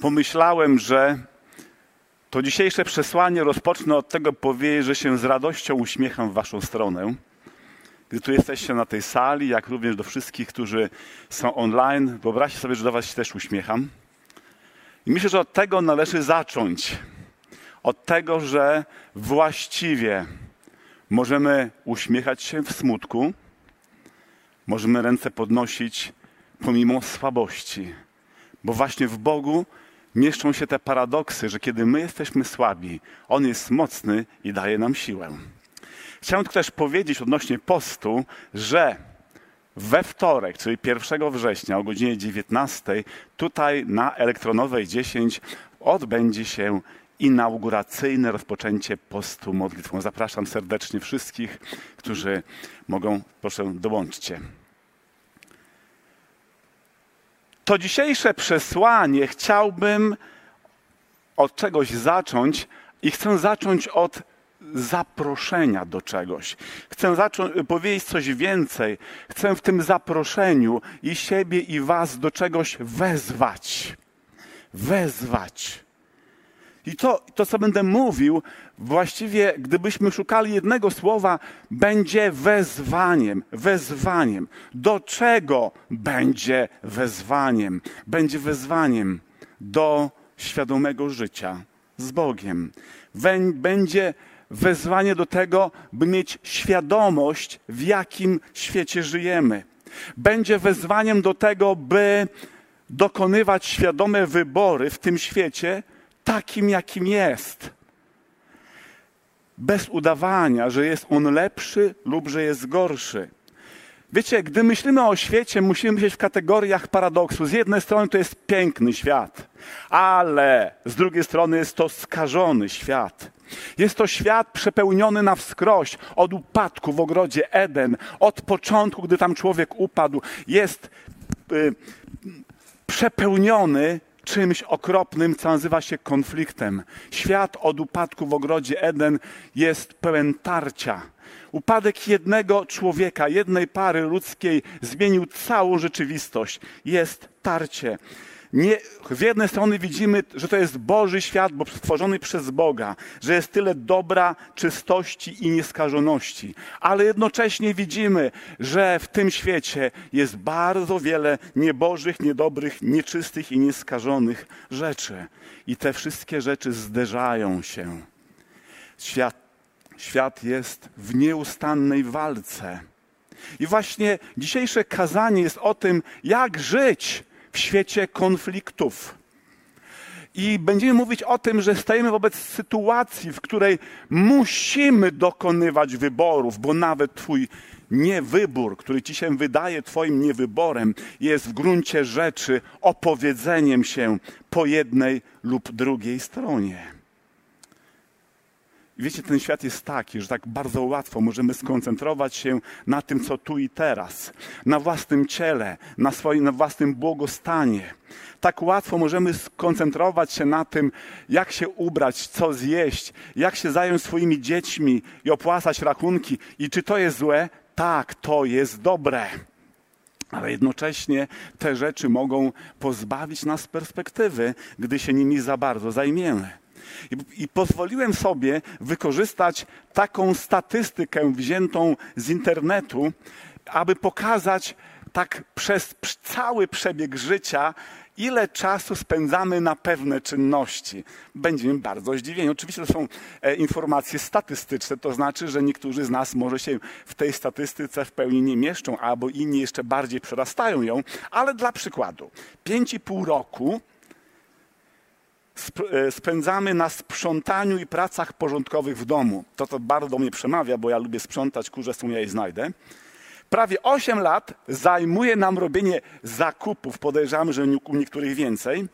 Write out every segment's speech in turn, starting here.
pomyślałem, że to dzisiejsze przesłanie rozpocznę od tego powiedzieć, że się z radością uśmiecham w Waszą stronę. Gdy tu jesteście na tej sali, jak również do wszystkich, którzy są online, wyobraźcie sobie, że do Was się też uśmiecham. I myślę, że od tego należy zacząć. Od tego, że właściwie możemy uśmiechać się w smutku, możemy ręce podnosić pomimo słabości, bo właśnie w Bogu mieszczą się te paradoksy, że kiedy my jesteśmy słabi, On jest mocny i daje nam siłę. Chciałem też powiedzieć odnośnie postu, że we wtorek, czyli 1 września o godzinie 19, tutaj na Elektronowej 10 odbędzie się inauguracyjne rozpoczęcie postu modlitwą. Zapraszam serdecznie wszystkich, którzy mogą, proszę, dołączcie. To dzisiejsze przesłanie chciałbym od czegoś zacząć i chcę zacząć od zaproszenia do czegoś. Chcę zacząć, powiedzieć coś więcej. Chcę w tym zaproszeniu i siebie, i Was do czegoś wezwać. Wezwać. I to, to, co będę mówił, właściwie, gdybyśmy szukali jednego słowa, będzie wezwaniem. Wezwaniem. Do czego będzie wezwaniem? Będzie wezwaniem do świadomego życia z Bogiem. Będzie wezwanie do tego, by mieć świadomość, w jakim świecie żyjemy. Będzie wezwaniem do tego, by dokonywać świadome wybory w tym świecie, takim, jakim jest. Bez udawania, że jest on lepszy lub że jest gorszy. Wiecie, gdy myślimy o świecie, musimy myśleć w kategoriach paradoksu. Z jednej strony to jest piękny świat, ale z drugiej strony jest to skażony świat. Jest to świat przepełniony na wskroś od upadku w ogrodzie Eden, od początku, gdy tam człowiek upadł. Jest y, przepełniony czymś okropnym, co nazywa się konfliktem. Świat od upadku w ogrodzie Eden jest pełen tarcia. Upadek jednego człowieka, jednej pary ludzkiej zmienił całą rzeczywistość. Jest tarcie nie, z jednej strony widzimy, że to jest Boży świat, bo stworzony przez Boga, że jest tyle dobra, czystości i nieskażoności, ale jednocześnie widzimy, że w tym świecie jest bardzo wiele niebożych, niedobrych, nieczystych i nieskażonych rzeczy. I te wszystkie rzeczy zderzają się. Świat, świat jest w nieustannej walce. I właśnie dzisiejsze kazanie jest o tym, jak żyć w świecie konfliktów. I będziemy mówić o tym, że stajemy wobec sytuacji, w której musimy dokonywać wyborów, bo nawet Twój niewybór, który Ci się wydaje Twoim niewyborem, jest w gruncie rzeczy opowiedzeniem się po jednej lub drugiej stronie. I wiecie, ten świat jest taki, że tak bardzo łatwo możemy skoncentrować się na tym, co tu i teraz, na własnym ciele, na swoim na własnym błogostanie. Tak łatwo możemy skoncentrować się na tym, jak się ubrać, co zjeść, jak się zająć swoimi dziećmi i opłacać rachunki. I czy to jest złe? Tak, to jest dobre. Ale jednocześnie te rzeczy mogą pozbawić nas perspektywy, gdy się nimi za bardzo zajmiemy. I, I, pozwoliłem sobie wykorzystać taką statystykę wziętą z internetu, aby pokazać tak przez cały przebieg życia, ile czasu spędzamy na pewne czynności. Będziemy bardzo zdziwieni. Oczywiście to są e, informacje statystyczne, to znaczy, że niektórzy z nas może się w tej statystyce w pełni nie mieszczą, albo inni jeszcze bardziej przerastają ją, ale dla przykładu, 5,5 roku spędzamy na sprzątaniu i pracach porządkowych w domu. To to bardzo mnie przemawia, bo ja lubię sprzątać, kurze są, ja je znajdę. Prawie 8 lat zajmuje nam robienie zakupów, podejrzewam, że u niektórych więcej.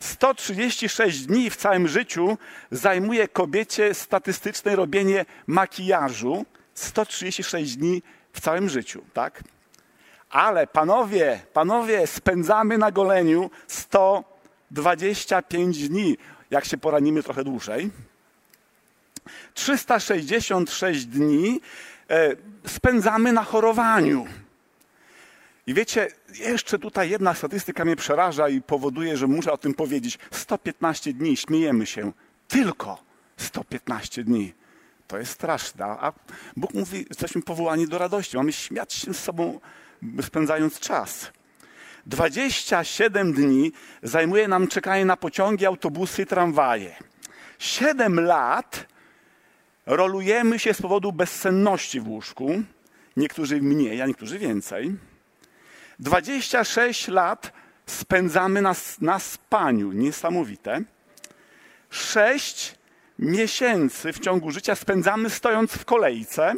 136 dni w całym życiu zajmuje kobiecie statystyczne robienie makijażu. 136 dni w całym życiu, tak? Ale panowie, panowie, spędzamy na goleniu 100 25 dni, jak się poranimy trochę dłużej. 366 dni e, spędzamy na chorowaniu. I wiecie, jeszcze tutaj jedna statystyka mnie przeraża i powoduje, że muszę o tym powiedzieć. 115 dni, śmiejemy się. Tylko 115 dni. To jest straszne. A Bóg mówi, jesteśmy powołani do radości. Mamy śmiać się z sobą, spędzając czas. 27 dni zajmuje nam czekanie na pociągi, autobusy i tramwaje. 7 lat rolujemy się z powodu bezsenności w łóżku. Niektórzy mniej, a niektórzy więcej. 26 lat spędzamy na, na spaniu. Niesamowite. 6 miesięcy w ciągu życia spędzamy stojąc w kolejce.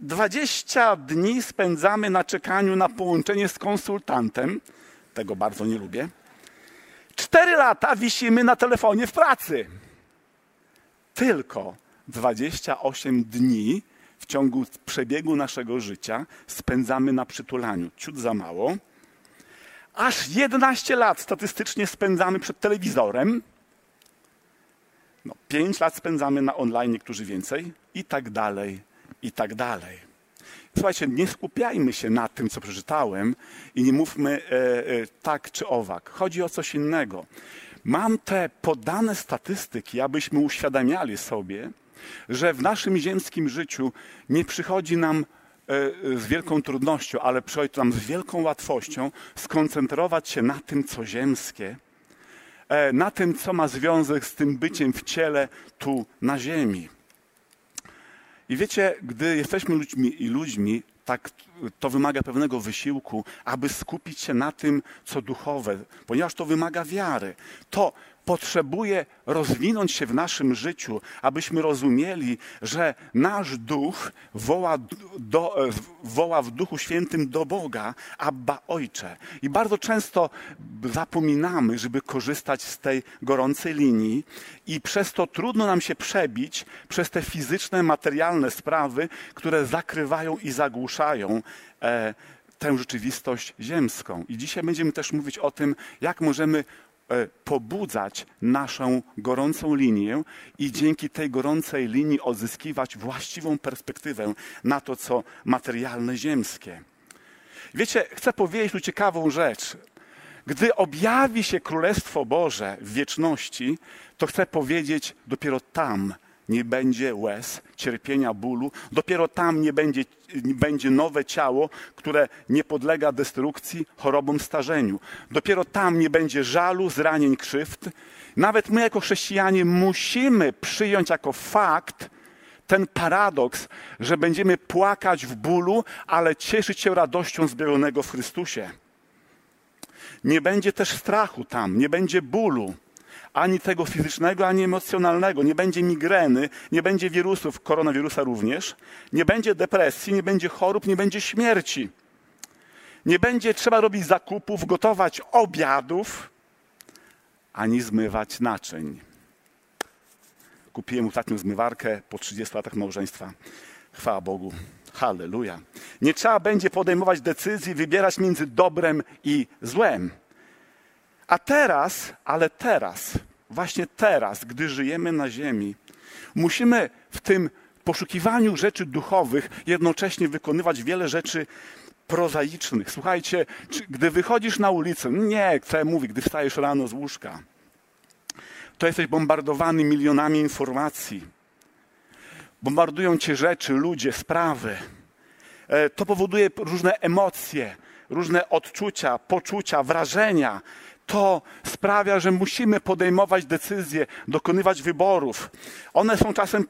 20 dni spędzamy na czekaniu na połączenie z konsultantem. Tego bardzo nie lubię. 4 lata wisimy na telefonie w pracy. Tylko 28 dni w ciągu przebiegu naszego życia spędzamy na przytulaniu. Ciut za mało. Aż 11 lat statystycznie spędzamy przed telewizorem. No, 5 lat spędzamy na online, niektórzy więcej, i tak dalej, i tak dalej. Słuchajcie, nie skupiajmy się na tym, co przeczytałem i nie mówmy e, e, tak czy owak. Chodzi o coś innego. Mam te podane statystyki, abyśmy uświadamiali sobie, że w naszym ziemskim życiu nie przychodzi nam e, z wielką trudnością, ale przychodzi nam z wielką łatwością skoncentrować się na tym, co ziemskie, e, na tym, co ma związek z tym byciem w ciele tu na ziemi. I wiecie, gdy jesteśmy ludźmi i ludźmi, tak to wymaga pewnego wysiłku, aby skupić się na tym, co duchowe, ponieważ to wymaga wiary. To potrzebuje rozwinąć się w naszym życiu, abyśmy rozumieli, że nasz duch woła, do, woła w Duchu Świętym do Boga, Abba Ojcze. I bardzo często zapominamy, żeby korzystać z tej gorącej linii i przez to trudno nam się przebić przez te fizyczne, materialne sprawy, które zakrywają i zagłuszają e, tę rzeczywistość ziemską. I dzisiaj będziemy też mówić o tym, jak możemy E, pobudzać naszą gorącą linię i dzięki tej gorącej linii odzyskiwać właściwą perspektywę na to, co materialne, ziemskie. Wiecie, chcę powiedzieć tu ciekawą rzecz. Gdy objawi się Królestwo Boże w wieczności, to chcę powiedzieć, dopiero tam nie będzie łez, cierpienia, bólu. Dopiero tam nie będzie, będzie nowe ciało, które nie podlega destrukcji, chorobom, starzeniu. Dopiero tam nie będzie żalu, zranień, krzywd. Nawet my, jako chrześcijanie, musimy przyjąć jako fakt ten paradoks, że będziemy płakać w bólu, ale cieszyć się radością zbawionego w Chrystusie. Nie będzie też strachu tam, nie będzie bólu ani tego fizycznego, ani emocjonalnego. Nie będzie migreny, nie będzie wirusów, koronawirusa również, nie będzie depresji, nie będzie chorób, nie będzie śmierci. Nie będzie trzeba robić zakupów, gotować obiadów, ani zmywać naczyń. Kupiłem ostatnią zmywarkę po 30 latach małżeństwa. Chwała Bogu. Halleluja. Nie trzeba będzie podejmować decyzji, wybierać między dobrem i złem. A teraz, ale teraz, właśnie teraz, gdy żyjemy na ziemi, musimy w tym poszukiwaniu rzeczy duchowych jednocześnie wykonywać wiele rzeczy prozaicznych. Słuchajcie, gdy wychodzisz na ulicę, nie, chcę mówić, gdy wstajesz rano z łóżka, to jesteś bombardowany milionami informacji. Bombardują cię rzeczy, ludzie, sprawy. E, to powoduje różne emocje, różne odczucia, poczucia, wrażenia to sprawia, że musimy podejmować decyzje, dokonywać wyborów. One są czasem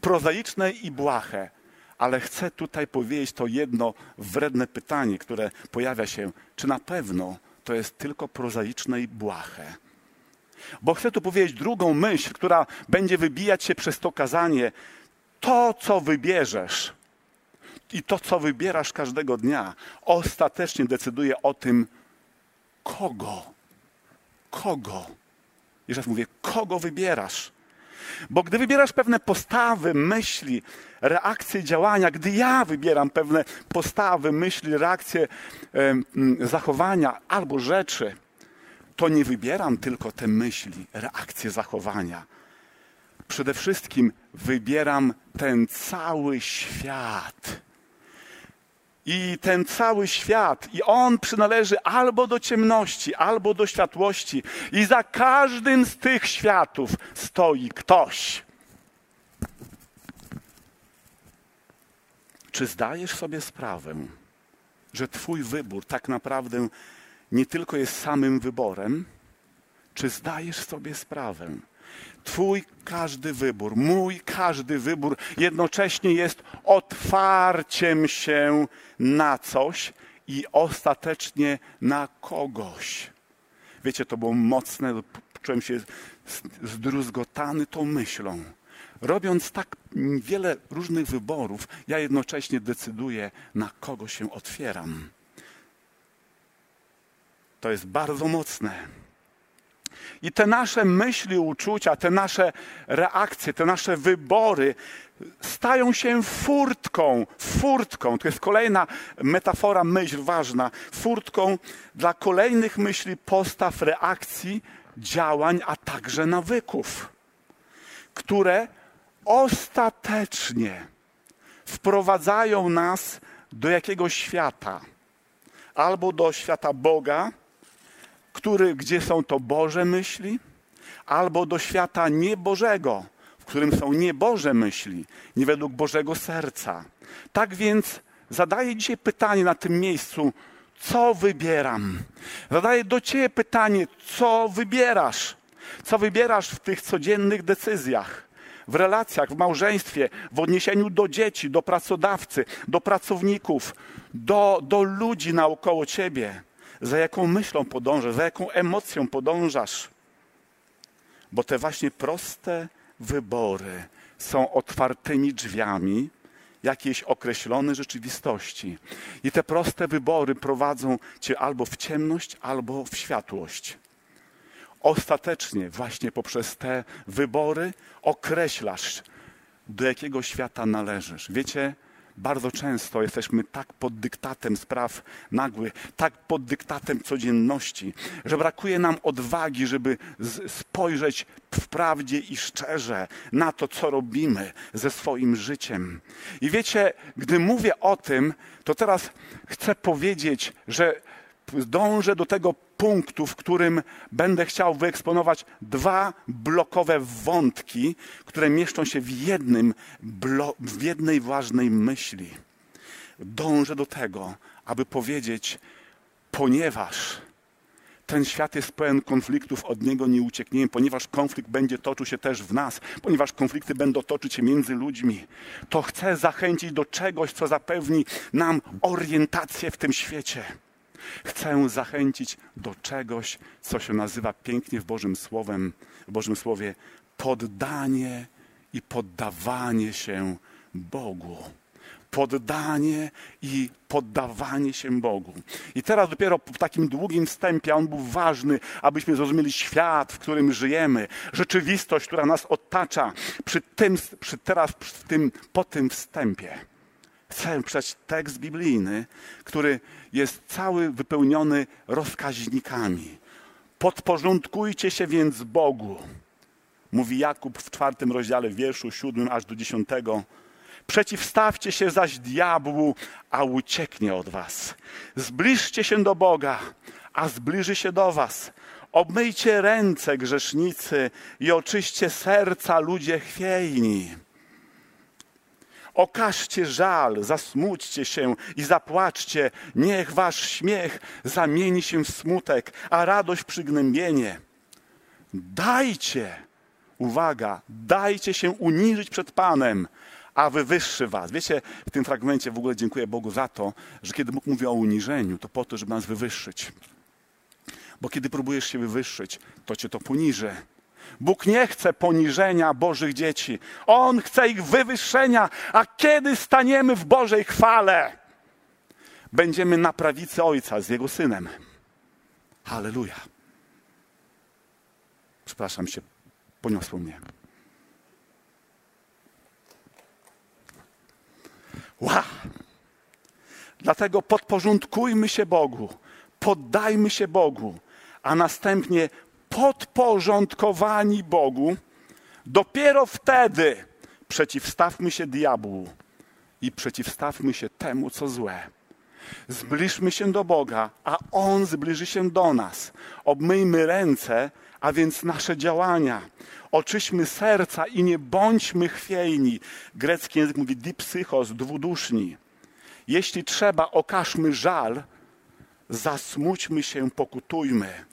prozaiczne i błahe, ale chcę tutaj powiedzieć to jedno wredne pytanie, które pojawia się: czy na pewno to jest tylko prozaiczne i błahe? Bo chcę tu powiedzieć drugą myśl, która będzie wybijać się przez to kazanie. To, co wybierzesz i to, co wybierasz każdego dnia, ostatecznie decyduje o tym, kogo? Kogo? Jeszcze raz mówię, kogo wybierasz? Bo gdy wybierasz pewne postawy, myśli, reakcje, działania, gdy ja wybieram pewne postawy, myśli, reakcje, zachowania albo rzeczy, to nie wybieram tylko te myśli, reakcje, zachowania. Przede wszystkim wybieram ten cały świat i ten cały świat, i on przynależy albo do ciemności, albo do światłości, i za każdym z tych światów stoi ktoś. Czy zdajesz sobie sprawę, że Twój wybór tak naprawdę nie tylko jest samym wyborem? Czy zdajesz sobie sprawę, Twój każdy wybór, mój każdy wybór jednocześnie jest otwarciem się na coś i ostatecznie na kogoś. Wiecie, to było mocne, czułem się zdruzgotany tą myślą. Robiąc tak wiele różnych wyborów, ja jednocześnie decyduję, na kogo się otwieram. To jest bardzo mocne. I te nasze myśli, uczucia, te nasze reakcje, te nasze wybory stają się furtką, furtką, to jest kolejna metafora, myśl ważna, furtką dla kolejnych myśli, postaw, reakcji, działań, a także nawyków, które ostatecznie wprowadzają nas do jakiegoś świata, albo do świata Boga, który, gdzie są to Boże myśli, albo do świata niebożego, w którym są nieboże myśli, nie według Bożego serca. Tak więc zadaję dzisiaj pytanie na tym miejscu, co wybieram? Zadaję do Ciebie pytanie, co wybierasz? Co wybierasz w tych codziennych decyzjach? W relacjach, w małżeństwie, w odniesieniu do dzieci, do pracodawcy, do pracowników, do, do ludzi naokoło Ciebie za jaką myślą podążasz, za jaką emocją podążasz. Bo te właśnie proste wybory są otwartymi drzwiami jakiejś określonej rzeczywistości. I te proste wybory prowadzą cię albo w ciemność, albo w światłość. Ostatecznie, właśnie poprzez te wybory, określasz, do jakiego świata należysz. Wiecie, bardzo często jesteśmy tak pod dyktatem spraw nagłych, tak pod dyktatem codzienności, że brakuje nam odwagi, żeby spojrzeć w prawdzie i szczerze na to, co robimy ze swoim życiem. I wiecie, gdy mówię o tym, to teraz chcę powiedzieć, że dążę do tego punktu, w którym będę chciał wyeksponować dwa blokowe wątki, które mieszczą się w, jednym w jednej ważnej myśli. Dążę do tego, aby powiedzieć, ponieważ ten świat jest pełen konfliktów, od niego nie uciekniemy, ponieważ konflikt będzie toczył się też w nas, ponieważ konflikty będą toczyć się między ludźmi, to chcę zachęcić do czegoś, co zapewni nam orientację w tym świecie. Chcę zachęcić do czegoś, co się nazywa pięknie w Bożym Słowem, w Bożym Słowie poddanie i poddawanie się Bogu. Poddanie i poddawanie się Bogu. I teraz dopiero po takim długim wstępie, on był ważny, abyśmy zrozumieli świat, w którym żyjemy, rzeczywistość, która nas otacza, przy tym, przy teraz przy tym, po tym wstępie. Chcę przeczytać tekst biblijny, który jest cały wypełniony rozkaźnikami. Podporządkujcie się więc Bogu, mówi Jakub w czwartym rozdziale wierszu siódmym aż do dziesiątego. Przeciwstawcie się zaś diabłu, a ucieknie od was. Zbliżcie się do Boga, a zbliży się do was. Obmyjcie ręce grzesznicy i oczyście serca ludzie chwiejni. Okażcie żal, zasmućcie się i zapłaczcie. Niech wasz śmiech zamieni się w smutek, a radość przygnębienie. Dajcie, uwaga, dajcie się uniżyć przed Panem, a wywyższy was. Wiecie, w tym fragmencie w ogóle dziękuję Bogu za to, że kiedy Bóg mówi o uniżeniu, to po to, żeby nas wywyższyć. Bo kiedy próbujesz się wywyższyć, to cię to poniży. Bóg nie chce poniżenia Bożych dzieci. On chce ich wywyższenia. A kiedy staniemy w Bożej chwale, będziemy na prawicy Ojca z Jego Synem. Halleluja. Przepraszam się, poniosło mnie. Wow. Dlatego podporządkujmy się Bogu, poddajmy się Bogu, a następnie podporządkowani Bogu, dopiero wtedy przeciwstawmy się diabłu i przeciwstawmy się temu, co złe. Zbliżmy się do Boga, a On zbliży się do nas. Obmyjmy ręce, a więc nasze działania. Oczyśmy serca i nie bądźmy chwiejni. Grecki język mówi dipsychos, dwuduszni. Jeśli trzeba, okażmy żal, zasmućmy się, pokutujmy.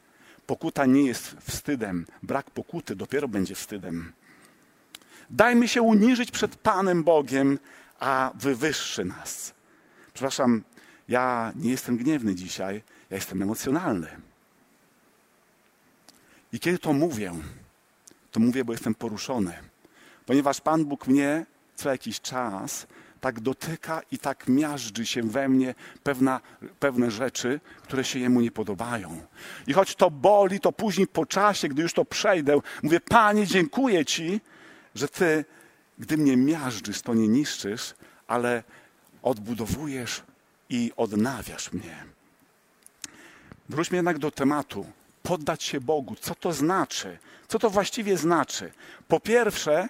Pokuta nie jest wstydem. Brak pokuty dopiero będzie wstydem. Dajmy się uniżyć przed Panem Bogiem, a wywyższy nas. Przepraszam, ja nie jestem gniewny dzisiaj, ja jestem emocjonalny. I kiedy to mówię, to mówię, bo jestem poruszony, ponieważ Pan Bóg mnie co jakiś czas tak dotyka i tak miażdży się we mnie pewna, pewne rzeczy, które się Jemu nie podobają. I choć to boli, to później po czasie, gdy już to przejdę, mówię, Panie, dziękuję Ci, że Ty, gdy mnie miażdżysz, to nie niszczysz, ale odbudowujesz i odnawiasz mnie. Wróćmy jednak do tematu. Poddać się Bogu. Co to znaczy? Co to właściwie znaczy? Po pierwsze,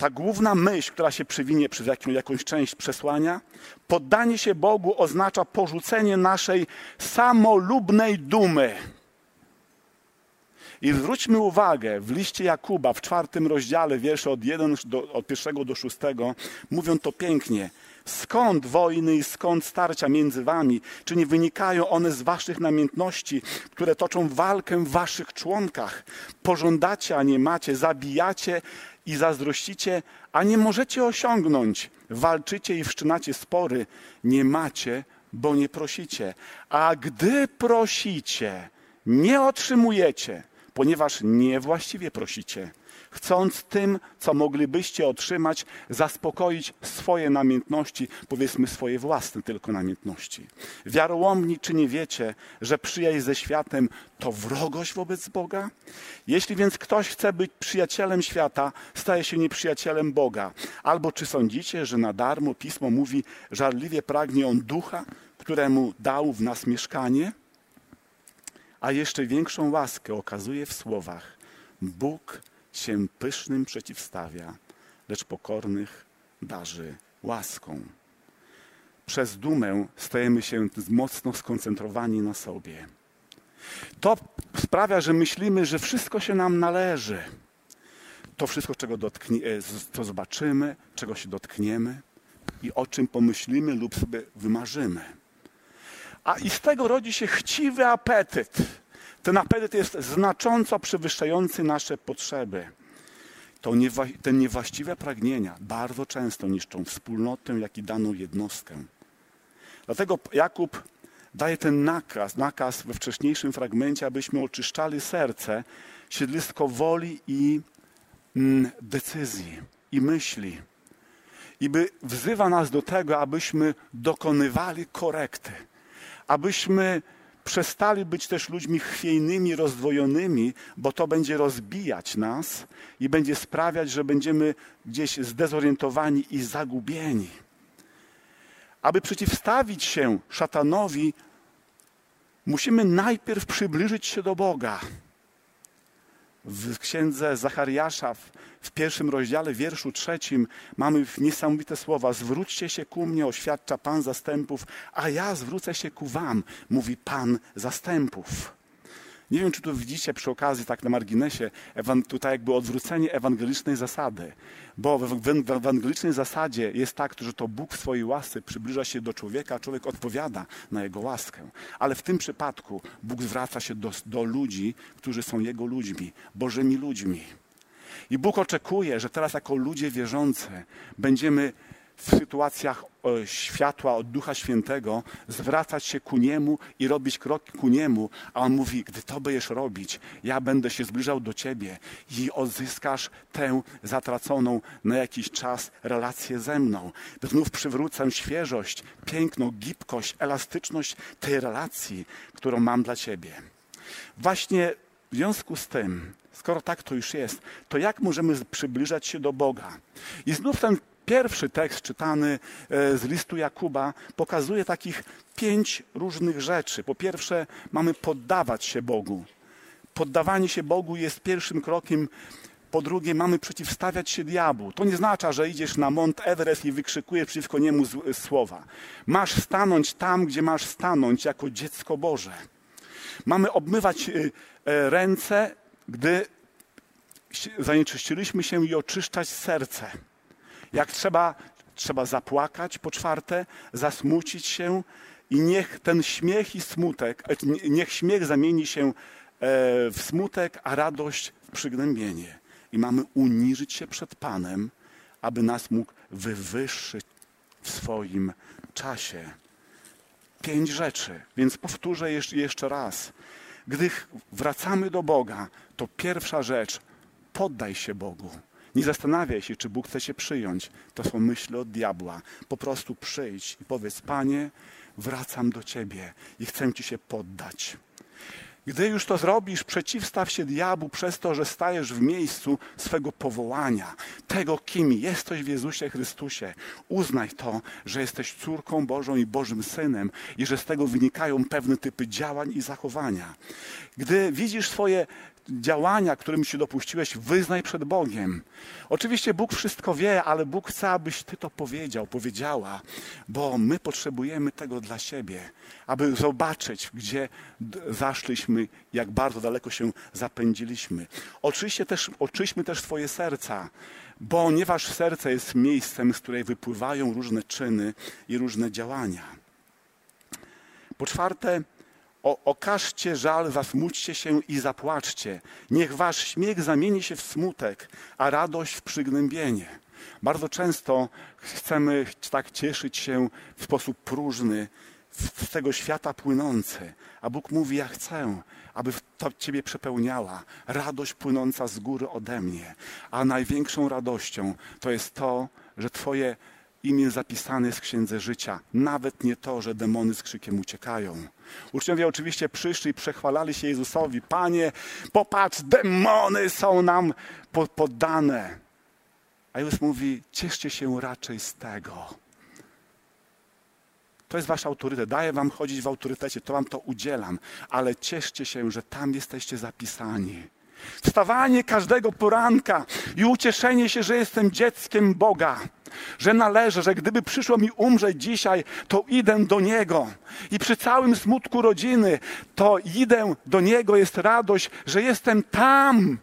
ta główna myśl, która się przywinie przez jaką, jakąś część przesłania, poddanie się Bogu oznacza porzucenie naszej samolubnej dumy. I zwróćmy uwagę, w liście Jakuba w czwartym rozdziale, wiersze od, 1 do, od do mówią to pięknie. Skąd wojny i skąd starcia między wami? Czy nie wynikają one z waszych namiętności, które toczą walkę w waszych członkach? Pożądacie, a nie macie, zabijacie i zazdrościcie, a nie możecie osiągnąć. Walczycie i wszczynacie spory, nie macie, bo nie prosicie. A gdy prosicie, nie otrzymujecie, ponieważ niewłaściwie prosicie chcąc tym, co moglibyście otrzymać, zaspokoić swoje namiętności, powiedzmy swoje własne tylko namiętności. Wiarołomni, czy nie wiecie, że przyjaźń ze światem to wrogość wobec Boga? Jeśli więc ktoś chce być przyjacielem świata, staje się nieprzyjacielem Boga. Albo czy sądzicie, że na darmo Pismo mówi, żarliwie pragnie on ducha, któremu dał w nas mieszkanie? A jeszcze większą łaskę okazuje w słowach: Bóg się pysznym przeciwstawia, lecz pokornych darzy łaską. Przez dumę stajemy się mocno skoncentrowani na sobie. To sprawia, że myślimy, że wszystko się nam należy. To wszystko, czego dotknie, e, co zobaczymy, czego się dotkniemy i o czym pomyślimy lub sobie wymarzymy. A i z tego rodzi się chciwy apetyt ten apetyt jest znacząco przewyższający nasze potrzeby. To niewa te niewłaściwe pragnienia bardzo często niszczą wspólnotę, jak i daną jednostkę. Dlatego Jakub daje ten nakaz, nakaz we wcześniejszym fragmencie, abyśmy oczyszczali serce, siedlisko woli i mm, decyzji, i myśli. I by wzywa nas do tego, abyśmy dokonywali korekty, abyśmy przestali być też ludźmi chwiejnymi, rozdwojonymi, bo to będzie rozbijać nas i będzie sprawiać, że będziemy gdzieś zdezorientowani i zagubieni. Aby przeciwstawić się szatanowi, musimy najpierw przybliżyć się do Boga. W księdze Zachariasza, w pierwszym rozdziale, wierszu trzecim, mamy niesamowite słowa: Zwróćcie się ku mnie, oświadcza Pan zastępów, a ja zwrócę się ku Wam, mówi Pan zastępów. Nie wiem, czy tu widzicie przy okazji, tak na marginesie, tutaj jakby odwrócenie ewangelicznej zasady. Bo w ewangelicznej zasadzie jest tak, że to Bóg w swojej łasce przybliża się do człowieka, a człowiek odpowiada na jego łaskę. Ale w tym przypadku Bóg zwraca się do, do ludzi, którzy są Jego ludźmi, Bożymi ludźmi. I Bóg oczekuje, że teraz jako ludzie wierzący będziemy w sytuacjach e, światła od Ducha Świętego zwracać się ku Niemu i robić krok ku Niemu, a On mówi, gdy to będziesz robić, ja będę się zbliżał do Ciebie i odzyskasz tę zatraconą na jakiś czas relację ze mną. Znów przywrócę świeżość, piękną gibkość, elastyczność tej relacji, którą mam dla Ciebie. Właśnie w związku z tym, skoro tak to już jest, to jak możemy przybliżać się do Boga? I znów ten pierwszy tekst czytany e, z listu Jakuba pokazuje takich pięć różnych rzeczy. Po pierwsze, mamy poddawać się Bogu. Poddawanie się Bogu jest pierwszym krokiem Po drugie, mamy przeciwstawiać się diabłu. To nie znaczy, że idziesz na Mont Everest i wykrzykujesz przeciwko niemu słowa. Masz stanąć tam, gdzie masz stanąć, jako dziecko Boże. Mamy obmywać e, ręce, gdy zanieczyściliśmy się i oczyszczać serce. Jak trzeba, trzeba zapłakać, po czwarte, zasmucić się i niech ten śmiech i smutek, e, niech śmiech zamieni się e, w smutek, a radość w przygnębienie. I mamy uniżyć się przed Panem, aby nas mógł wywyższyć w swoim czasie. Pięć rzeczy, więc powtórzę jeszcze raz. Gdy wracamy do Boga, to pierwsza rzecz, poddaj się Bogu. Nie zastanawiaj się, czy Bóg chce się przyjąć. To są myśli od diabła. Po prostu przyjdź i powiedz, Panie, wracam do Ciebie i chcę Ci się poddać. Gdy już to zrobisz, przeciwstaw się diabłu przez to, że stajesz w miejscu swego powołania, tego, kim jesteś w Jezusie Chrystusie. Uznaj to, że jesteś córką Bożą i Bożym Synem i że z tego wynikają pewne typy działań i zachowania. Gdy widzisz swoje działania, którym się dopuściłeś, wyznaj przed Bogiem. Oczywiście Bóg wszystko wie, ale Bóg chce, abyś ty to powiedział, powiedziała, bo my potrzebujemy tego dla siebie, aby zobaczyć, gdzie zaszliśmy, jak bardzo daleko się zapędziliśmy. Oczywiście też, oczyśmy też swoje serca, ponieważ serce jest miejscem, z której wypływają różne czyny i różne działania. Po czwarte, o, okażcie żal, zasmućcie się i zapłaczcie. Niech wasz śmiech zamieni się w smutek, a radość w przygnębienie. Bardzo często chcemy tak cieszyć się w sposób próżny, z tego świata płynący. A Bóg mówi: Ja chcę, aby to Ciebie przepełniała radość płynąca z góry ode mnie. A największą radością to jest to, że Twoje imię zapisane jest w księdze życia. Nawet nie to, że demony z krzykiem uciekają. Uczniowie oczywiście przyszli i przechwalali się Jezusowi. Panie, popatrz, demony są nam poddane. A Jezus mówi, cieszcie się raczej z tego. To jest wasz autorytet. Daję wam chodzić w autorytecie, to wam to udzielam. Ale cieszcie się, że tam jesteście zapisani. Wstawanie każdego poranka i ucieszenie się, że jestem dzieckiem Boga, że należę, że gdyby przyszło mi umrzeć dzisiaj, to idę do Niego. I przy całym smutku rodziny, to idę do Niego, jest radość, że jestem tam.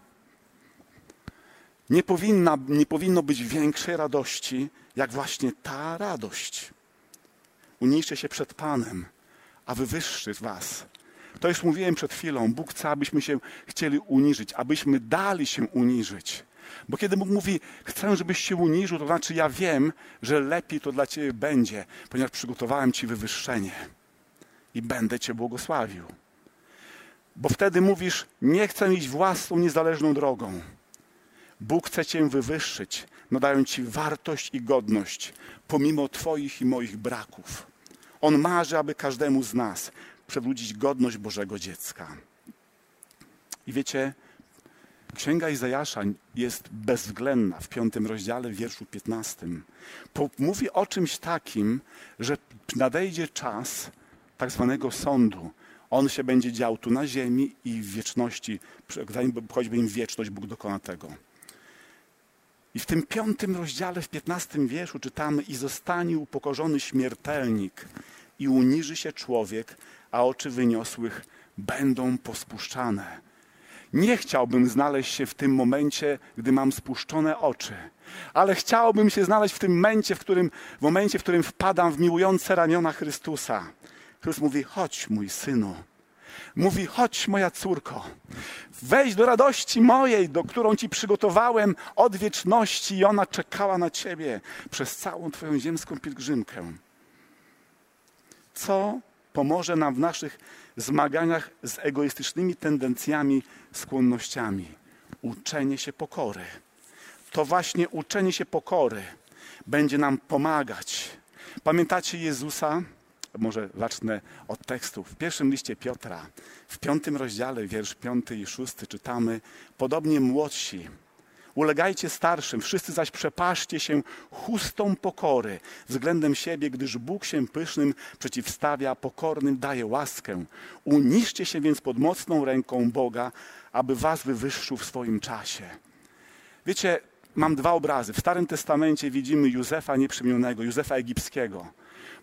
Nie, powinna, nie powinno być większej radości, jak właśnie ta radość. Uniszcie się przed Panem, a wywyższy was to już mówiłem przed chwilą. Bóg chce, abyśmy się chcieli uniżyć, abyśmy dali się uniżyć. Bo kiedy Bóg mówi, chcę, żebyś się uniżył, to znaczy ja wiem, że lepiej to dla Ciebie będzie, ponieważ przygotowałem Ci wywyższenie i będę Cię błogosławił. Bo wtedy mówisz, nie chcę iść własną, niezależną drogą. Bóg chce Cię wywyższyć, nadając Ci wartość i godność, pomimo Twoich i moich braków. On marzy, aby każdemu z nas przywrócić godność Bożego dziecka. I wiecie, Księga Izajasza jest bezwzględna w piątym rozdziale, w wierszu piętnastym. Mówi o czymś takim, że nadejdzie czas tak zwanego sądu. On się będzie dział tu na ziemi i w wieczności, zanim choćby im wieczność, Bóg dokona tego. I w tym piątym rozdziale, w piętnastym wierszu czytamy i zostanie upokorzony śmiertelnik i uniży się człowiek, a oczy wyniosłych będą pospuszczane. Nie chciałbym znaleźć się w tym momencie, gdy mam spuszczone oczy, ale chciałbym się znaleźć w tym momencie, w którym, w momencie, w którym wpadam w miłujące ramiona Chrystusa. Chrystus mówi: Chodź, mój synu. Mówi: Chodź, moja córko. Wejdź do radości mojej, do którą ci przygotowałem od wieczności, i ona czekała na ciebie przez całą Twoją ziemską pielgrzymkę. Co pomoże nam w naszych zmaganiach z egoistycznymi tendencjami, skłonnościami. Uczenie się pokory. To właśnie uczenie się pokory będzie nam pomagać. Pamiętacie Jezusa? Może zacznę od tekstu. W pierwszym liście Piotra, w piątym rozdziale, wiersz piąty i szósty czytamy, podobnie młodsi, Ulegajcie starszym, wszyscy zaś przepaszcie się chustą pokory względem siebie, gdyż Bóg się pysznym przeciwstawia, pokornym daje łaskę. Uniszcie się więc pod mocną ręką Boga, aby was wywyższył w swoim czasie. Wiecie, mam dwa obrazy. W Starym Testamencie widzimy Józefa nieprzymionego, Józefa egipskiego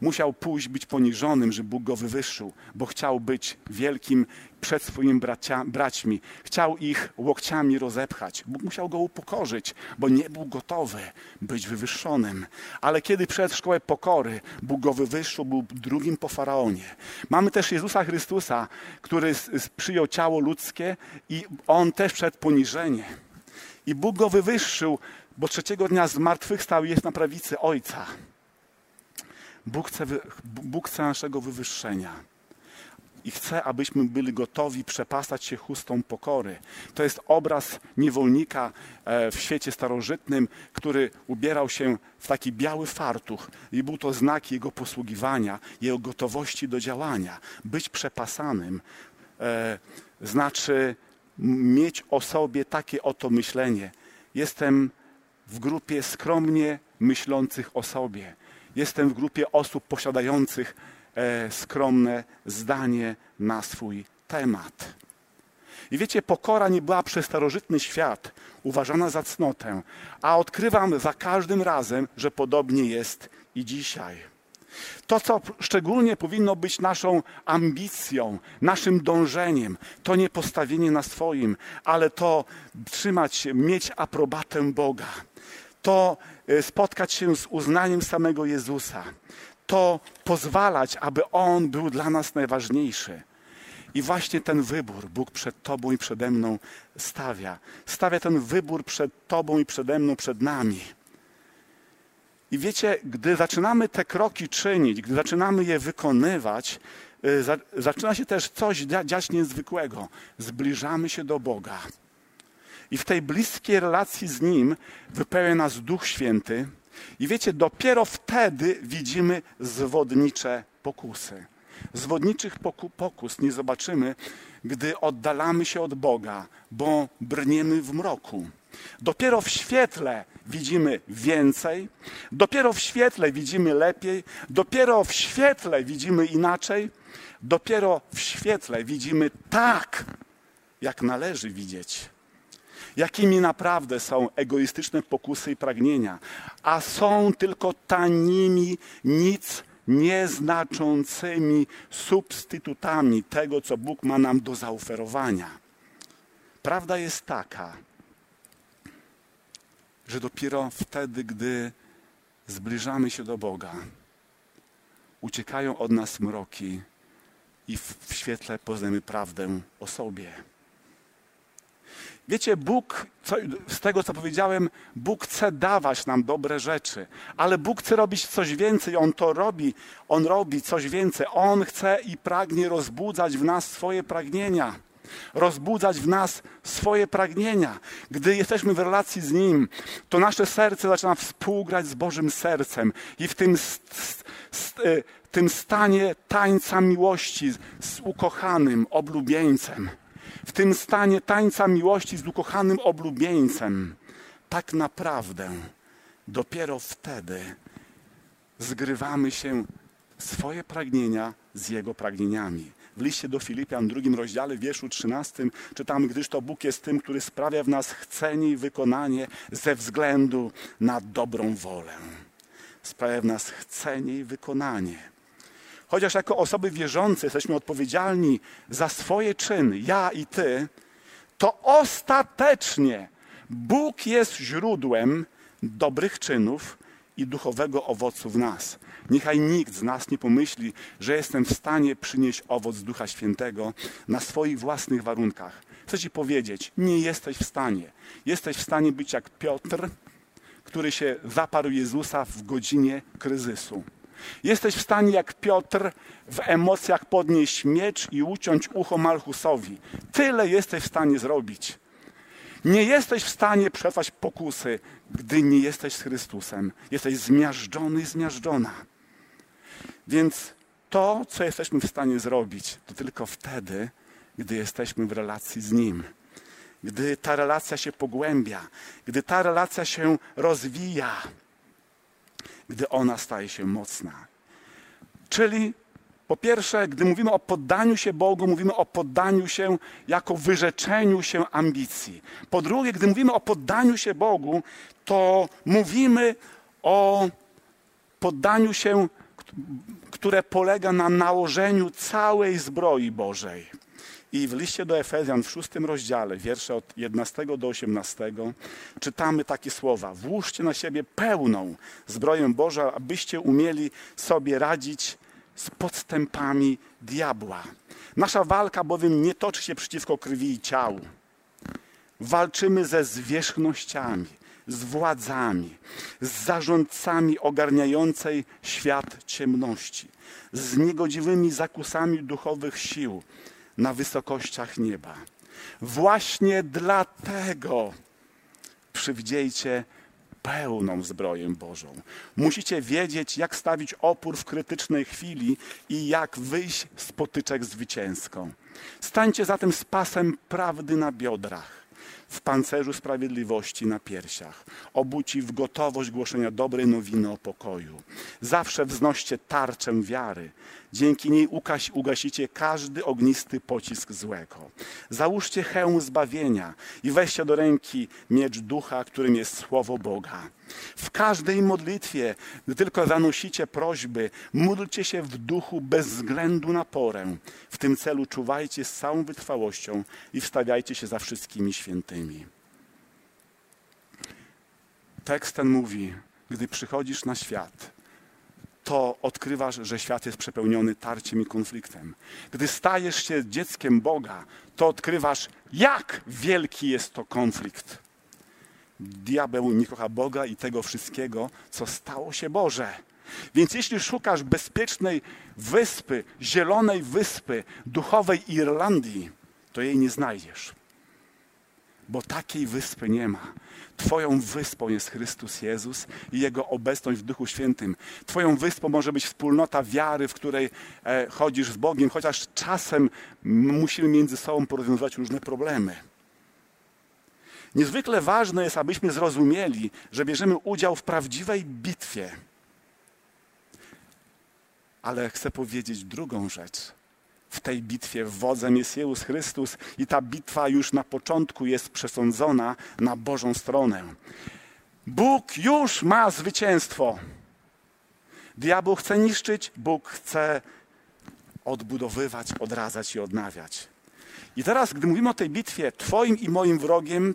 musiał pójść być poniżonym, że Bóg go wywyższył, bo chciał być wielkim przed swoimi bracia, braćmi. Chciał ich łokciami rozepchać. Bóg musiał go upokorzyć, bo nie był gotowy być wywyższonym. Ale kiedy przed szkołę pokory, Bóg go wywyższył, był drugim po faraonie. Mamy też Jezusa Chrystusa, który przyjął ciało ludzkie i on też przed poniżenie. I Bóg go wywyższył, bo trzeciego dnia zmartwychwstał i jest na prawicy Ojca. Bóg chce, Bóg chce naszego wywyższenia. I chce, abyśmy byli gotowi przepasać się chustą pokory. To jest obraz niewolnika e, w świecie starożytnym, który ubierał się w taki biały fartuch i był to znak jego posługiwania, jego gotowości do działania. Być przepasanym e, znaczy mieć o sobie takie oto myślenie. Jestem w grupie skromnie myślących o sobie. Jestem w grupie osób posiadających e, skromne zdanie na swój temat. I wiecie, pokora nie była przez starożytny świat uważana za cnotę, a odkrywam za każdym razem, że podobnie jest i dzisiaj. To, co szczególnie powinno być naszą ambicją, naszym dążeniem, to nie postawienie na swoim, ale to trzymać mieć aprobatę Boga to spotkać się z uznaniem samego Jezusa, to pozwalać, aby On był dla nas najważniejszy. I właśnie ten wybór Bóg przed Tobą i przede mną stawia. Stawia ten wybór przed Tobą i przede mną, przed nami. I wiecie, gdy zaczynamy te kroki czynić, gdy zaczynamy je wykonywać, e, zaczyna się też coś dziać niezwykłego. Zbliżamy się do Boga. I w tej bliskiej relacji z Nim wypełnia nas Duch Święty. I wiecie, dopiero wtedy widzimy zwodnicze pokusy. Zwodniczych pokus nie zobaczymy, gdy oddalamy się od Boga, bo brniemy w mroku. Dopiero w świetle widzimy więcej, dopiero w świetle widzimy lepiej, dopiero w świetle widzimy inaczej, dopiero w świetle widzimy tak, jak należy widzieć jakimi naprawdę są egoistyczne pokusy i pragnienia, a są tylko tanimi, nic nieznaczącymi substytutami tego, co Bóg ma nam do zaoferowania. Prawda jest taka, że dopiero wtedy, gdy zbliżamy się do Boga, uciekają od nas mroki i w świetle poznajemy prawdę o sobie. Wiecie, Bóg, co, z tego co powiedziałem, Bóg chce dawać nam dobre rzeczy, ale Bóg chce robić coś więcej. On to robi, On robi coś więcej. On chce i pragnie rozbudzać w nas swoje pragnienia. Rozbudzać w nas swoje pragnienia. Gdy jesteśmy w relacji z Nim, to nasze serce zaczyna współgrać z Bożym sercem i w tym, e, tym stanie tańca miłości z ukochanym, oblubieńcem w tym stanie tańca miłości z ukochanym oblubieńcem, tak naprawdę dopiero wtedy zgrywamy się swoje pragnienia z Jego pragnieniami. W liście do Filipian, drugim rozdziale, wierszu 13 czytamy, gdyż to Bóg jest tym, który sprawia w nas chcenie i wykonanie ze względu na dobrą wolę. Sprawia w nas chcenie i wykonanie. Chociaż jako osoby wierzące jesteśmy odpowiedzialni za swoje czyny, ja i ty, to ostatecznie Bóg jest źródłem dobrych czynów i duchowego owocu w nas. Niechaj nikt z nas nie pomyśli, że jestem w stanie przynieść owoc Ducha Świętego na swoich własnych warunkach. Chcę Ci powiedzieć, nie jesteś w stanie. Jesteś w stanie być jak Piotr, który się zaparł Jezusa w godzinie kryzysu. Jesteś w stanie jak Piotr w emocjach podnieść miecz i uciąć ucho Malchusowi. Tyle jesteś w stanie zrobić. Nie jesteś w stanie przetrwać pokusy, gdy nie jesteś z Chrystusem. Jesteś zmiażdżony i zmiażdżona. Więc to, co jesteśmy w stanie zrobić, to tylko wtedy, gdy jesteśmy w relacji z Nim. Gdy ta relacja się pogłębia, gdy ta relacja się rozwija, gdy ona staje się mocna. Czyli Po pierwsze, gdy mówimy o poddaniu się Bogu, mówimy o poddaniu się jako wyrzeczeniu się ambicji. Po drugie, gdy mówimy o poddaniu się Bogu, to mówimy o poddaniu się, które polega na nałożeniu całej zbroi Bożej. I w liście do Efezjan w szóstym rozdziale, wiersze od 11 do 18, czytamy takie słowa: Włóżcie na siebie pełną zbroję Boża, abyście umieli sobie radzić z podstępami diabła. Nasza walka bowiem nie toczy się przeciwko krwi i ciału. Walczymy ze zwierzchnościami, z władzami, z zarządcami ogarniającej świat ciemności, z niegodziwymi zakusami duchowych sił na wysokościach nieba. Właśnie dlatego przywdziejcie pełną zbroję Bożą. Musicie wiedzieć, jak stawić opór w krytycznej chwili i jak wyjść z potyczek zwycięską. Stańcie zatem z pasem prawdy na biodrach w pancerzu sprawiedliwości na piersiach, obuci w gotowość głoszenia dobrej nowiny o pokoju. Zawsze wznoście tarczę wiary. Dzięki niej ugaś, ugasicie każdy ognisty pocisk złego. Załóżcie hełm zbawienia i weźcie do ręki miecz ducha, którym jest słowo Boga. W każdej modlitwie, gdy tylko zanosicie prośby, módlcie się w duchu bez względu na porę. W tym celu czuwajcie z całą wytrwałością i wstawiajcie się za wszystkimi świętymi. Tekst ten mówi, gdy przychodzisz na świat, to odkrywasz, że świat jest przepełniony tarciem i konfliktem. Gdy stajesz się dzieckiem Boga, to odkrywasz, jak wielki jest to konflikt. Diabeł nie kocha Boga i tego wszystkiego, co stało się Boże. Więc jeśli szukasz bezpiecznej wyspy, zielonej wyspy, duchowej Irlandii, to jej nie znajdziesz. Bo takiej wyspy nie ma. Twoją wyspą jest Chrystus Jezus i Jego obecność w Duchu Świętym. Twoją wyspą może być wspólnota wiary, w której e, chodzisz z Bogiem, chociaż czasem musimy między sobą porozwiązywać różne problemy. Niezwykle ważne jest, abyśmy zrozumieli, że bierzemy udział w prawdziwej bitwie. Ale chcę powiedzieć drugą rzecz. W tej bitwie wodzem jest Jezus Chrystus i ta bitwa już na początku jest przesądzona na Bożą stronę. Bóg już ma zwycięstwo. Diabeł chce niszczyć, Bóg chce odbudowywać, odradzać i odnawiać. I teraz, gdy mówimy o tej bitwie, Twoim i moim wrogiem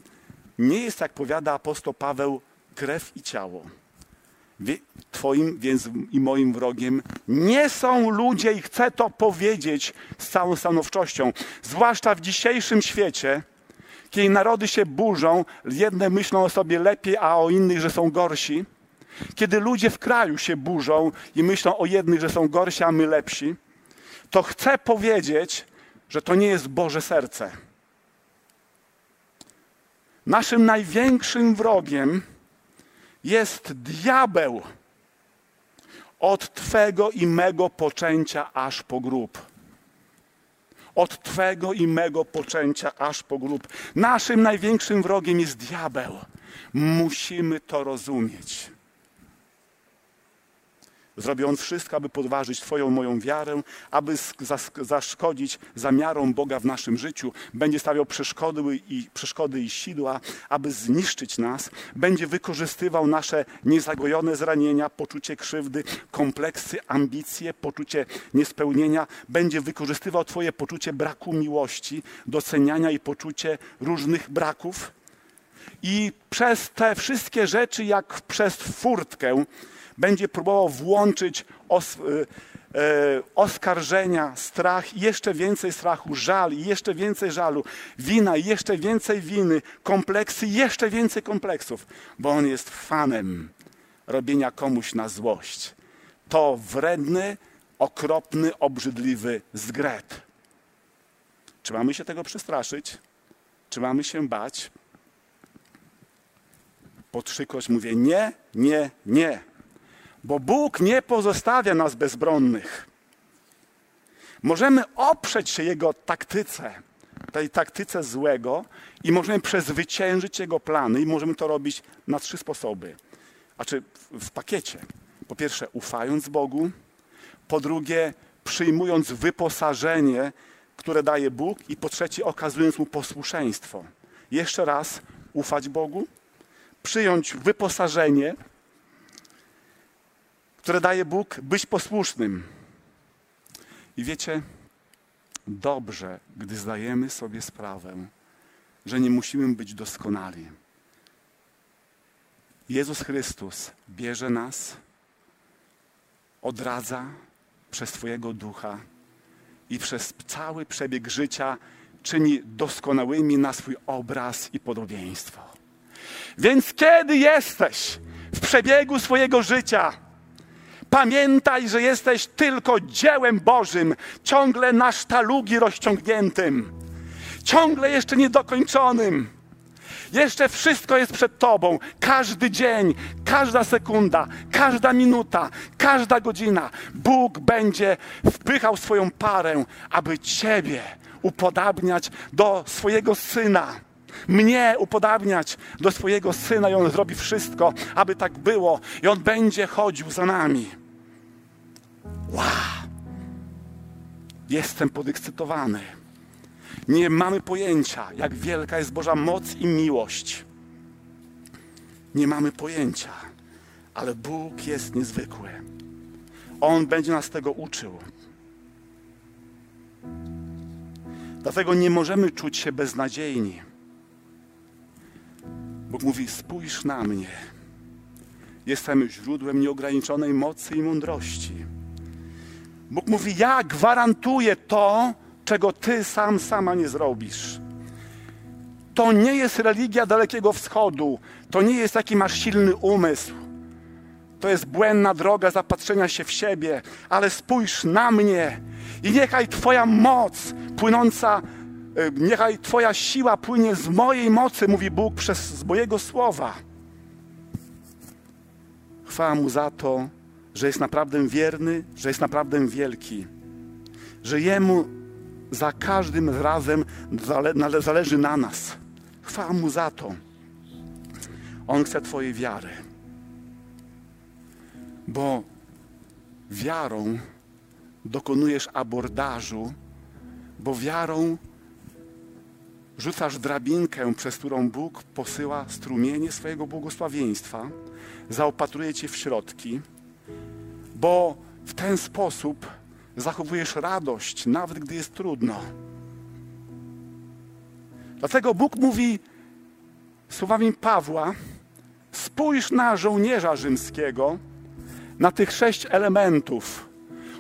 nie jest, jak powiada apostoł Paweł, krew i ciało. Twoim więc i moim wrogiem nie są ludzie i chcę to powiedzieć z całą stanowczością. Zwłaszcza w dzisiejszym świecie, kiedy narody się burzą, jedne myślą o sobie lepiej, a o innych, że są gorsi. Kiedy ludzie w kraju się burzą i myślą o jednych, że są gorsi, a my lepsi, to chcę powiedzieć, że to nie jest Boże serce. Naszym największym wrogiem jest diabeł od Twego i mego poczęcia aż po grób. Od Twego i mego poczęcia aż po grób. Naszym największym wrogiem jest diabeł. Musimy to rozumieć. Zrobi on wszystko, aby podważyć Twoją, moją wiarę, aby zaszkodzić zamiarom Boga w naszym życiu. Będzie stawiał przeszkody i, przeszkody i sidła, aby zniszczyć nas. Będzie wykorzystywał nasze niezagojone zranienia, poczucie krzywdy, kompleksy, ambicje, poczucie niespełnienia. Będzie wykorzystywał Twoje poczucie braku miłości, doceniania i poczucie różnych braków. I przez te wszystkie rzeczy, jak przez furtkę, będzie próbował włączyć os, y, y, oskarżenia, strach jeszcze więcej strachu, żal jeszcze więcej żalu, wina jeszcze więcej winy, kompleksy jeszcze więcej kompleksów, bo on jest fanem robienia komuś na złość. To wredny, okropny, obrzydliwy zgret. Czy mamy się tego przestraszyć? Czy mamy się bać? Po trzykroć mówię nie, nie, nie. Bo Bóg nie pozostawia nas bezbronnych. Możemy oprzeć się Jego taktyce, tej taktyce złego i możemy przezwyciężyć Jego plany i możemy to robić na trzy sposoby. Znaczy w pakiecie. Po pierwsze ufając Bogu, po drugie przyjmując wyposażenie, które daje Bóg, i po trzecie, okazując mu posłuszeństwo. Jeszcze raz, ufać Bogu, przyjąć wyposażenie, które daje Bóg, być posłusznym. I wiecie, dobrze, gdy zdajemy sobie sprawę, że nie musimy być doskonali. Jezus Chrystus bierze nas, odradza przez Twojego ducha i przez cały przebieg życia czyni doskonałymi na swój obraz i podobieństwo. Więc kiedy jesteś w przebiegu swojego życia, pamiętaj, że jesteś tylko dziełem Bożym, ciągle na sztalugi rozciągniętym, ciągle jeszcze niedokończonym. Jeszcze wszystko jest przed Tobą. Każdy dzień, każda sekunda, każda minuta, każda godzina. Bóg będzie wpychał swoją parę, aby Ciebie upodabniać do swojego Syna. Mnie upodabniać do swojego Syna i On zrobi wszystko, aby tak było. I On będzie chodził za nami. Wow! Jestem podekscytowany. Nie mamy pojęcia, jak wielka jest Boża moc i miłość. Nie mamy pojęcia, ale Bóg jest niezwykły. On będzie nas tego uczył. Dlatego nie możemy czuć się beznadziejni. Bóg mówi: Spójrz na mnie. Jestem źródłem nieograniczonej mocy i mądrości. Bóg mówi: Ja gwarantuję to, czego ty sam sama nie zrobisz. To nie jest religia Dalekiego Wschodu. To nie jest taki masz silny umysł. To jest błędna droga zapatrzenia się w siebie, ale spójrz na mnie i niechaj Twoja moc płynąca, e, niechaj Twoja siła płynie z mojej mocy, mówi Bóg przez z mojego słowa. Chwała Mu za to, że jest naprawdę wierny, że jest naprawdę wielki, że Jemu za każdym razem zale, zależy na nas. Chwała Mu za to. On chce Twojej wiary. Bo wiarą dokonujesz abordażu, bo wiarą rzucasz drabinkę, przez którą Bóg posyła strumienie swojego błogosławieństwa, zaopatruje Cię w środki, bo w ten sposób zachowujesz radość, nawet gdy jest trudno. Dlatego Bóg mówi słowami Pawła: spójrz na żołnierza rzymskiego, na tych sześć elementów.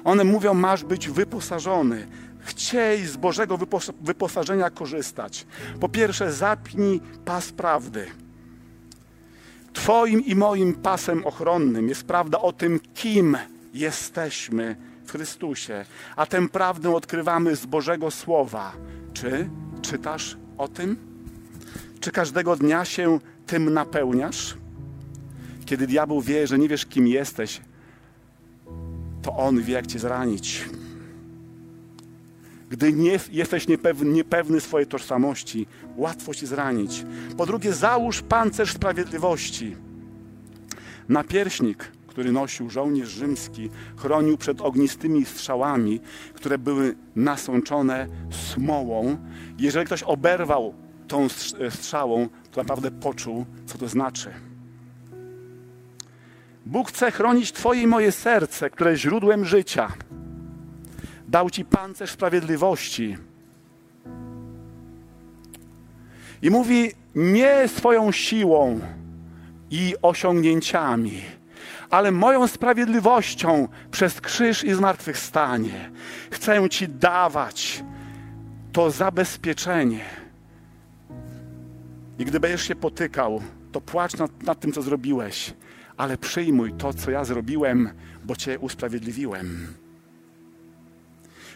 One mówią: masz być wyposażony. Chciej z Bożego wyposażenia korzystać. Po pierwsze, zapnij pas prawdy. Twoim i moim pasem ochronnym jest prawda o tym, kim jesteśmy w Chrystusie, a tę prawdę odkrywamy z Bożego Słowa. Czy czytasz o tym? Czy każdego dnia się tym napełniasz? Kiedy diabeł wie, że nie wiesz, kim jesteś, to on wie, jak cię zranić. Gdy nie jesteś niepewny, niepewny swojej tożsamości, łatwo cię zranić. Po drugie, załóż pancerz sprawiedliwości. Napierśnik który nosił żołnierz rzymski, chronił przed ognistymi strzałami, które były nasączone smołą. Jeżeli ktoś oberwał tą strzałą, to naprawdę poczuł, co to znaczy. Bóg chce chronić Twoje i moje serce, które jest źródłem życia. Dał Ci pancerz sprawiedliwości. I mówi, nie swoją siłą i osiągnięciami, ale moją sprawiedliwością przez krzyż i zmartwychwstanie chcę Ci dawać to zabezpieczenie. I gdy będziesz się potykał, to płacz nad, nad tym, co zrobiłeś, ale przyjmuj to, co ja zrobiłem, bo Cię usprawiedliwiłem.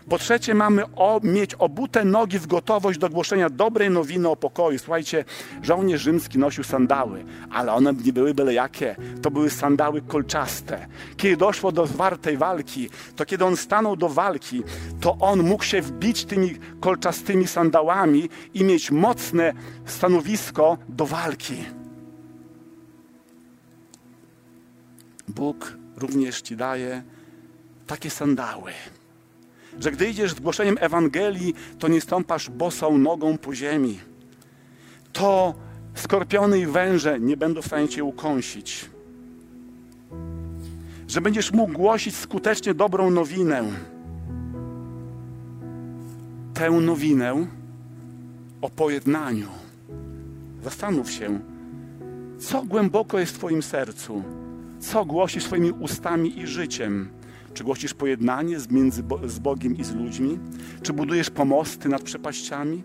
Po trzecie, mamy o, mieć obute nogi w gotowość do głoszenia dobrej nowiny o pokoju. Słuchajcie, żołnierz rzymski nosił sandały, ale one nie były byle jakie. To były sandały kolczaste. Kiedy doszło do zwartej walki, to kiedy on stanął do walki, to on mógł się wbić tymi kolczastymi sandałami i mieć mocne stanowisko do walki. Bóg również ci daje takie sandały Że gdy idziesz z głoszeniem Ewangelii, to nie stąpasz bosą nogą po ziemi. To skorpiony i węże nie będą w stanie cię ukąsić. Że będziesz mógł głosić skutecznie dobrą nowinę. Tę nowinę o pojednaniu. Zastanów się, co głęboko jest w Twoim sercu, co głosisz swoimi ustami i życiem. Czy głosisz pojednanie między z Bogiem i z ludźmi? Czy budujesz pomosty nad przepaściami?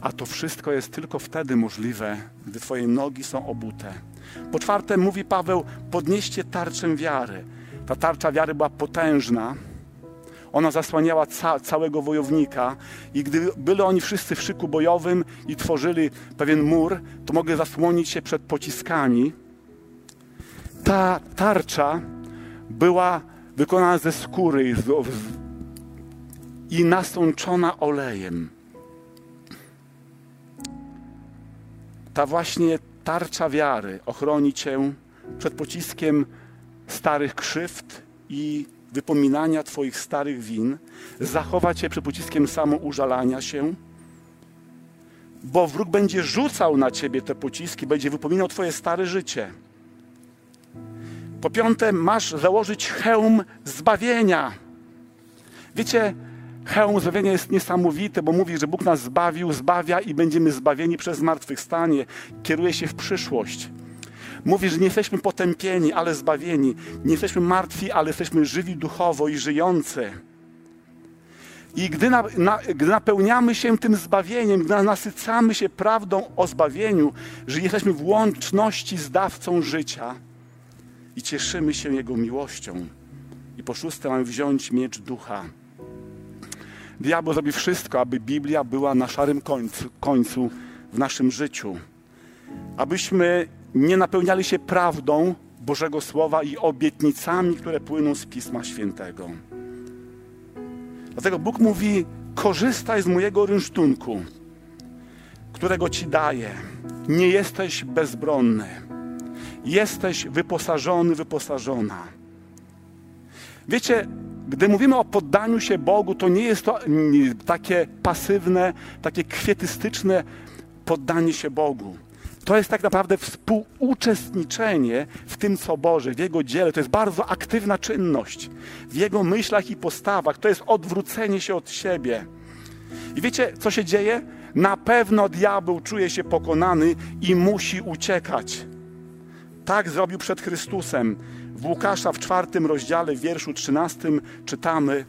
A to wszystko jest tylko wtedy możliwe, gdy Twoje nogi są obute. Po czwarte, mówi Paweł, podnieście tarczę wiary. Ta tarcza wiary była potężna. Ona zasłaniała ca całego wojownika i gdy byli oni wszyscy w szyku bojowym i tworzyli pewien mur, to mogli zasłonić się przed pociskami. Ta tarcza była wykonana ze skóry i nasączona olejem. ta właśnie tarcza wiary ochroni cię przed pociskiem starych krzywd i wypominania Twoich starych win, zachowa Cię przed pociskiem samoużalania się, bo wróg będzie rzucał na Ciebie te pociski, będzie wypominał Twoje stare życie. Po piąte, masz założyć hełm zbawienia. Wiecie, Hełm zbawienia jest niesamowity, bo mówi, że Bóg nas zbawił, zbawia i będziemy zbawieni przez zmartwychwstanie. Kieruje się w przyszłość. Mówi, że nie jesteśmy potępieni, ale zbawieni. Nie jesteśmy martwi, ale jesteśmy żywi duchowo i żyjący. I gdy, na, na, gdy napełniamy się tym zbawieniem, gdy nasycamy się prawdą o zbawieniu, że jesteśmy w łączności z dawcą życia i cieszymy się Jego miłością. I po szóste mamy wziąć miecz ducha Diabeł zrobi wszystko, aby Biblia była na szarym końcu, końcu w naszym życiu. Abyśmy nie napełniali się prawdą Bożego Słowa i obietnicami, które płyną z Pisma Świętego. Dlatego Bóg mówi: korzystaj z mojego rynsztunku, którego ci daję. Nie jesteś bezbronny. Jesteś wyposażony, wyposażona. Wiecie, gdy mówimy o poddaniu się Bogu, to nie jest to takie pasywne, takie kwietystyczne poddanie się Bogu. To jest tak naprawdę współuczestniczenie w tym, co Boże, w Jego dziele. To jest bardzo aktywna czynność w Jego myślach i postawach. To jest odwrócenie się od siebie. I wiecie, co się dzieje? Na pewno diabeł czuje się pokonany i musi uciekać. Tak zrobił przed Chrystusem. W Łukasza w czwartym rozdziale, w wierszu trzynastym czytamy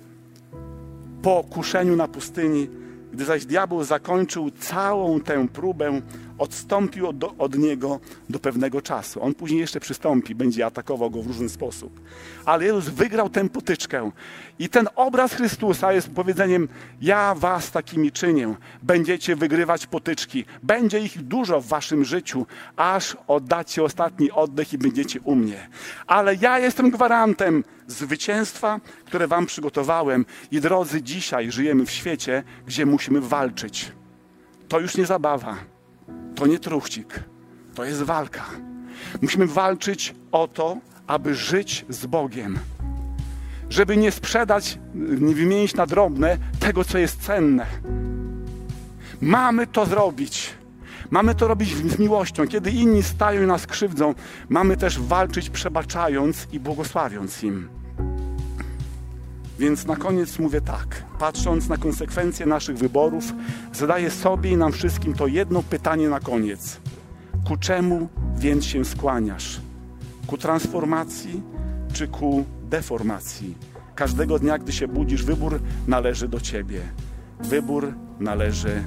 po kuszeniu na pustyni, gdy zaś diabeł zakończył całą tę próbę, odstąpił od, od, niego do pewnego czasu. On później jeszcze przystąpi, będzie atakował go w różny sposób. Ale Jezus wygrał tę potyczkę. I ten obraz Chrystusa jest powiedzeniem: Ja was takimi czynię. Będziecie wygrywać potyczki. Będzie ich dużo w waszym życiu, aż oddacie ostatni oddech i będziecie u mnie. Ale ja jestem gwarantem zwycięstwa, które wam przygotowałem. I drodzy, dzisiaj żyjemy w świecie, gdzie musimy walczyć. To już nie zabawa to nie truchcik, to jest walka. Musimy walczyć o to, aby żyć z Bogiem. Żeby nie sprzedać, nie wymienić na drobne tego, co jest cenne. Mamy to zrobić. Mamy to robić z miłością. Kiedy inni stają i nas krzywdzą, mamy też walczyć, przebaczając i błogosławiąc im. Więc na koniec mówię tak, patrząc na konsekwencje naszych wyborów, zadaję sobie i nam wszystkim to jedno pytanie na koniec. Ku czemu więc się skłaniasz? Ku transformacji czy ku deformacji? Każdego dnia, gdy się budzisz, wybór należy do Ciebie. Wybór należy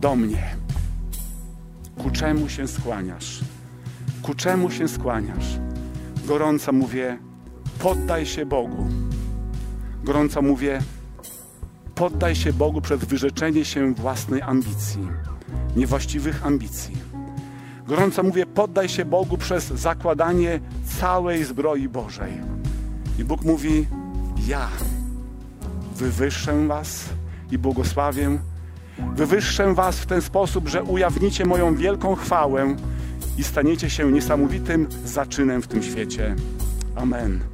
do mnie. Ku czemu się skłaniasz? Ku czemu się skłaniasz? Gorąco mówię, poddaj się Bogu gorąco mówię, poddaj się Bogu przed wyrzeczenie się własnej ambicji, niewłaściwych ambicji. Gorąco mówię, poddaj się Bogu przez zakładanie całej zbroi Bożej. I Bóg mówi, ja wywyższę was i błogosławię. Wywyższę was w ten sposób, że ujawnicie moją wielką chwałę i staniecie się niesamowitym zaczynem w tym świecie. Amen.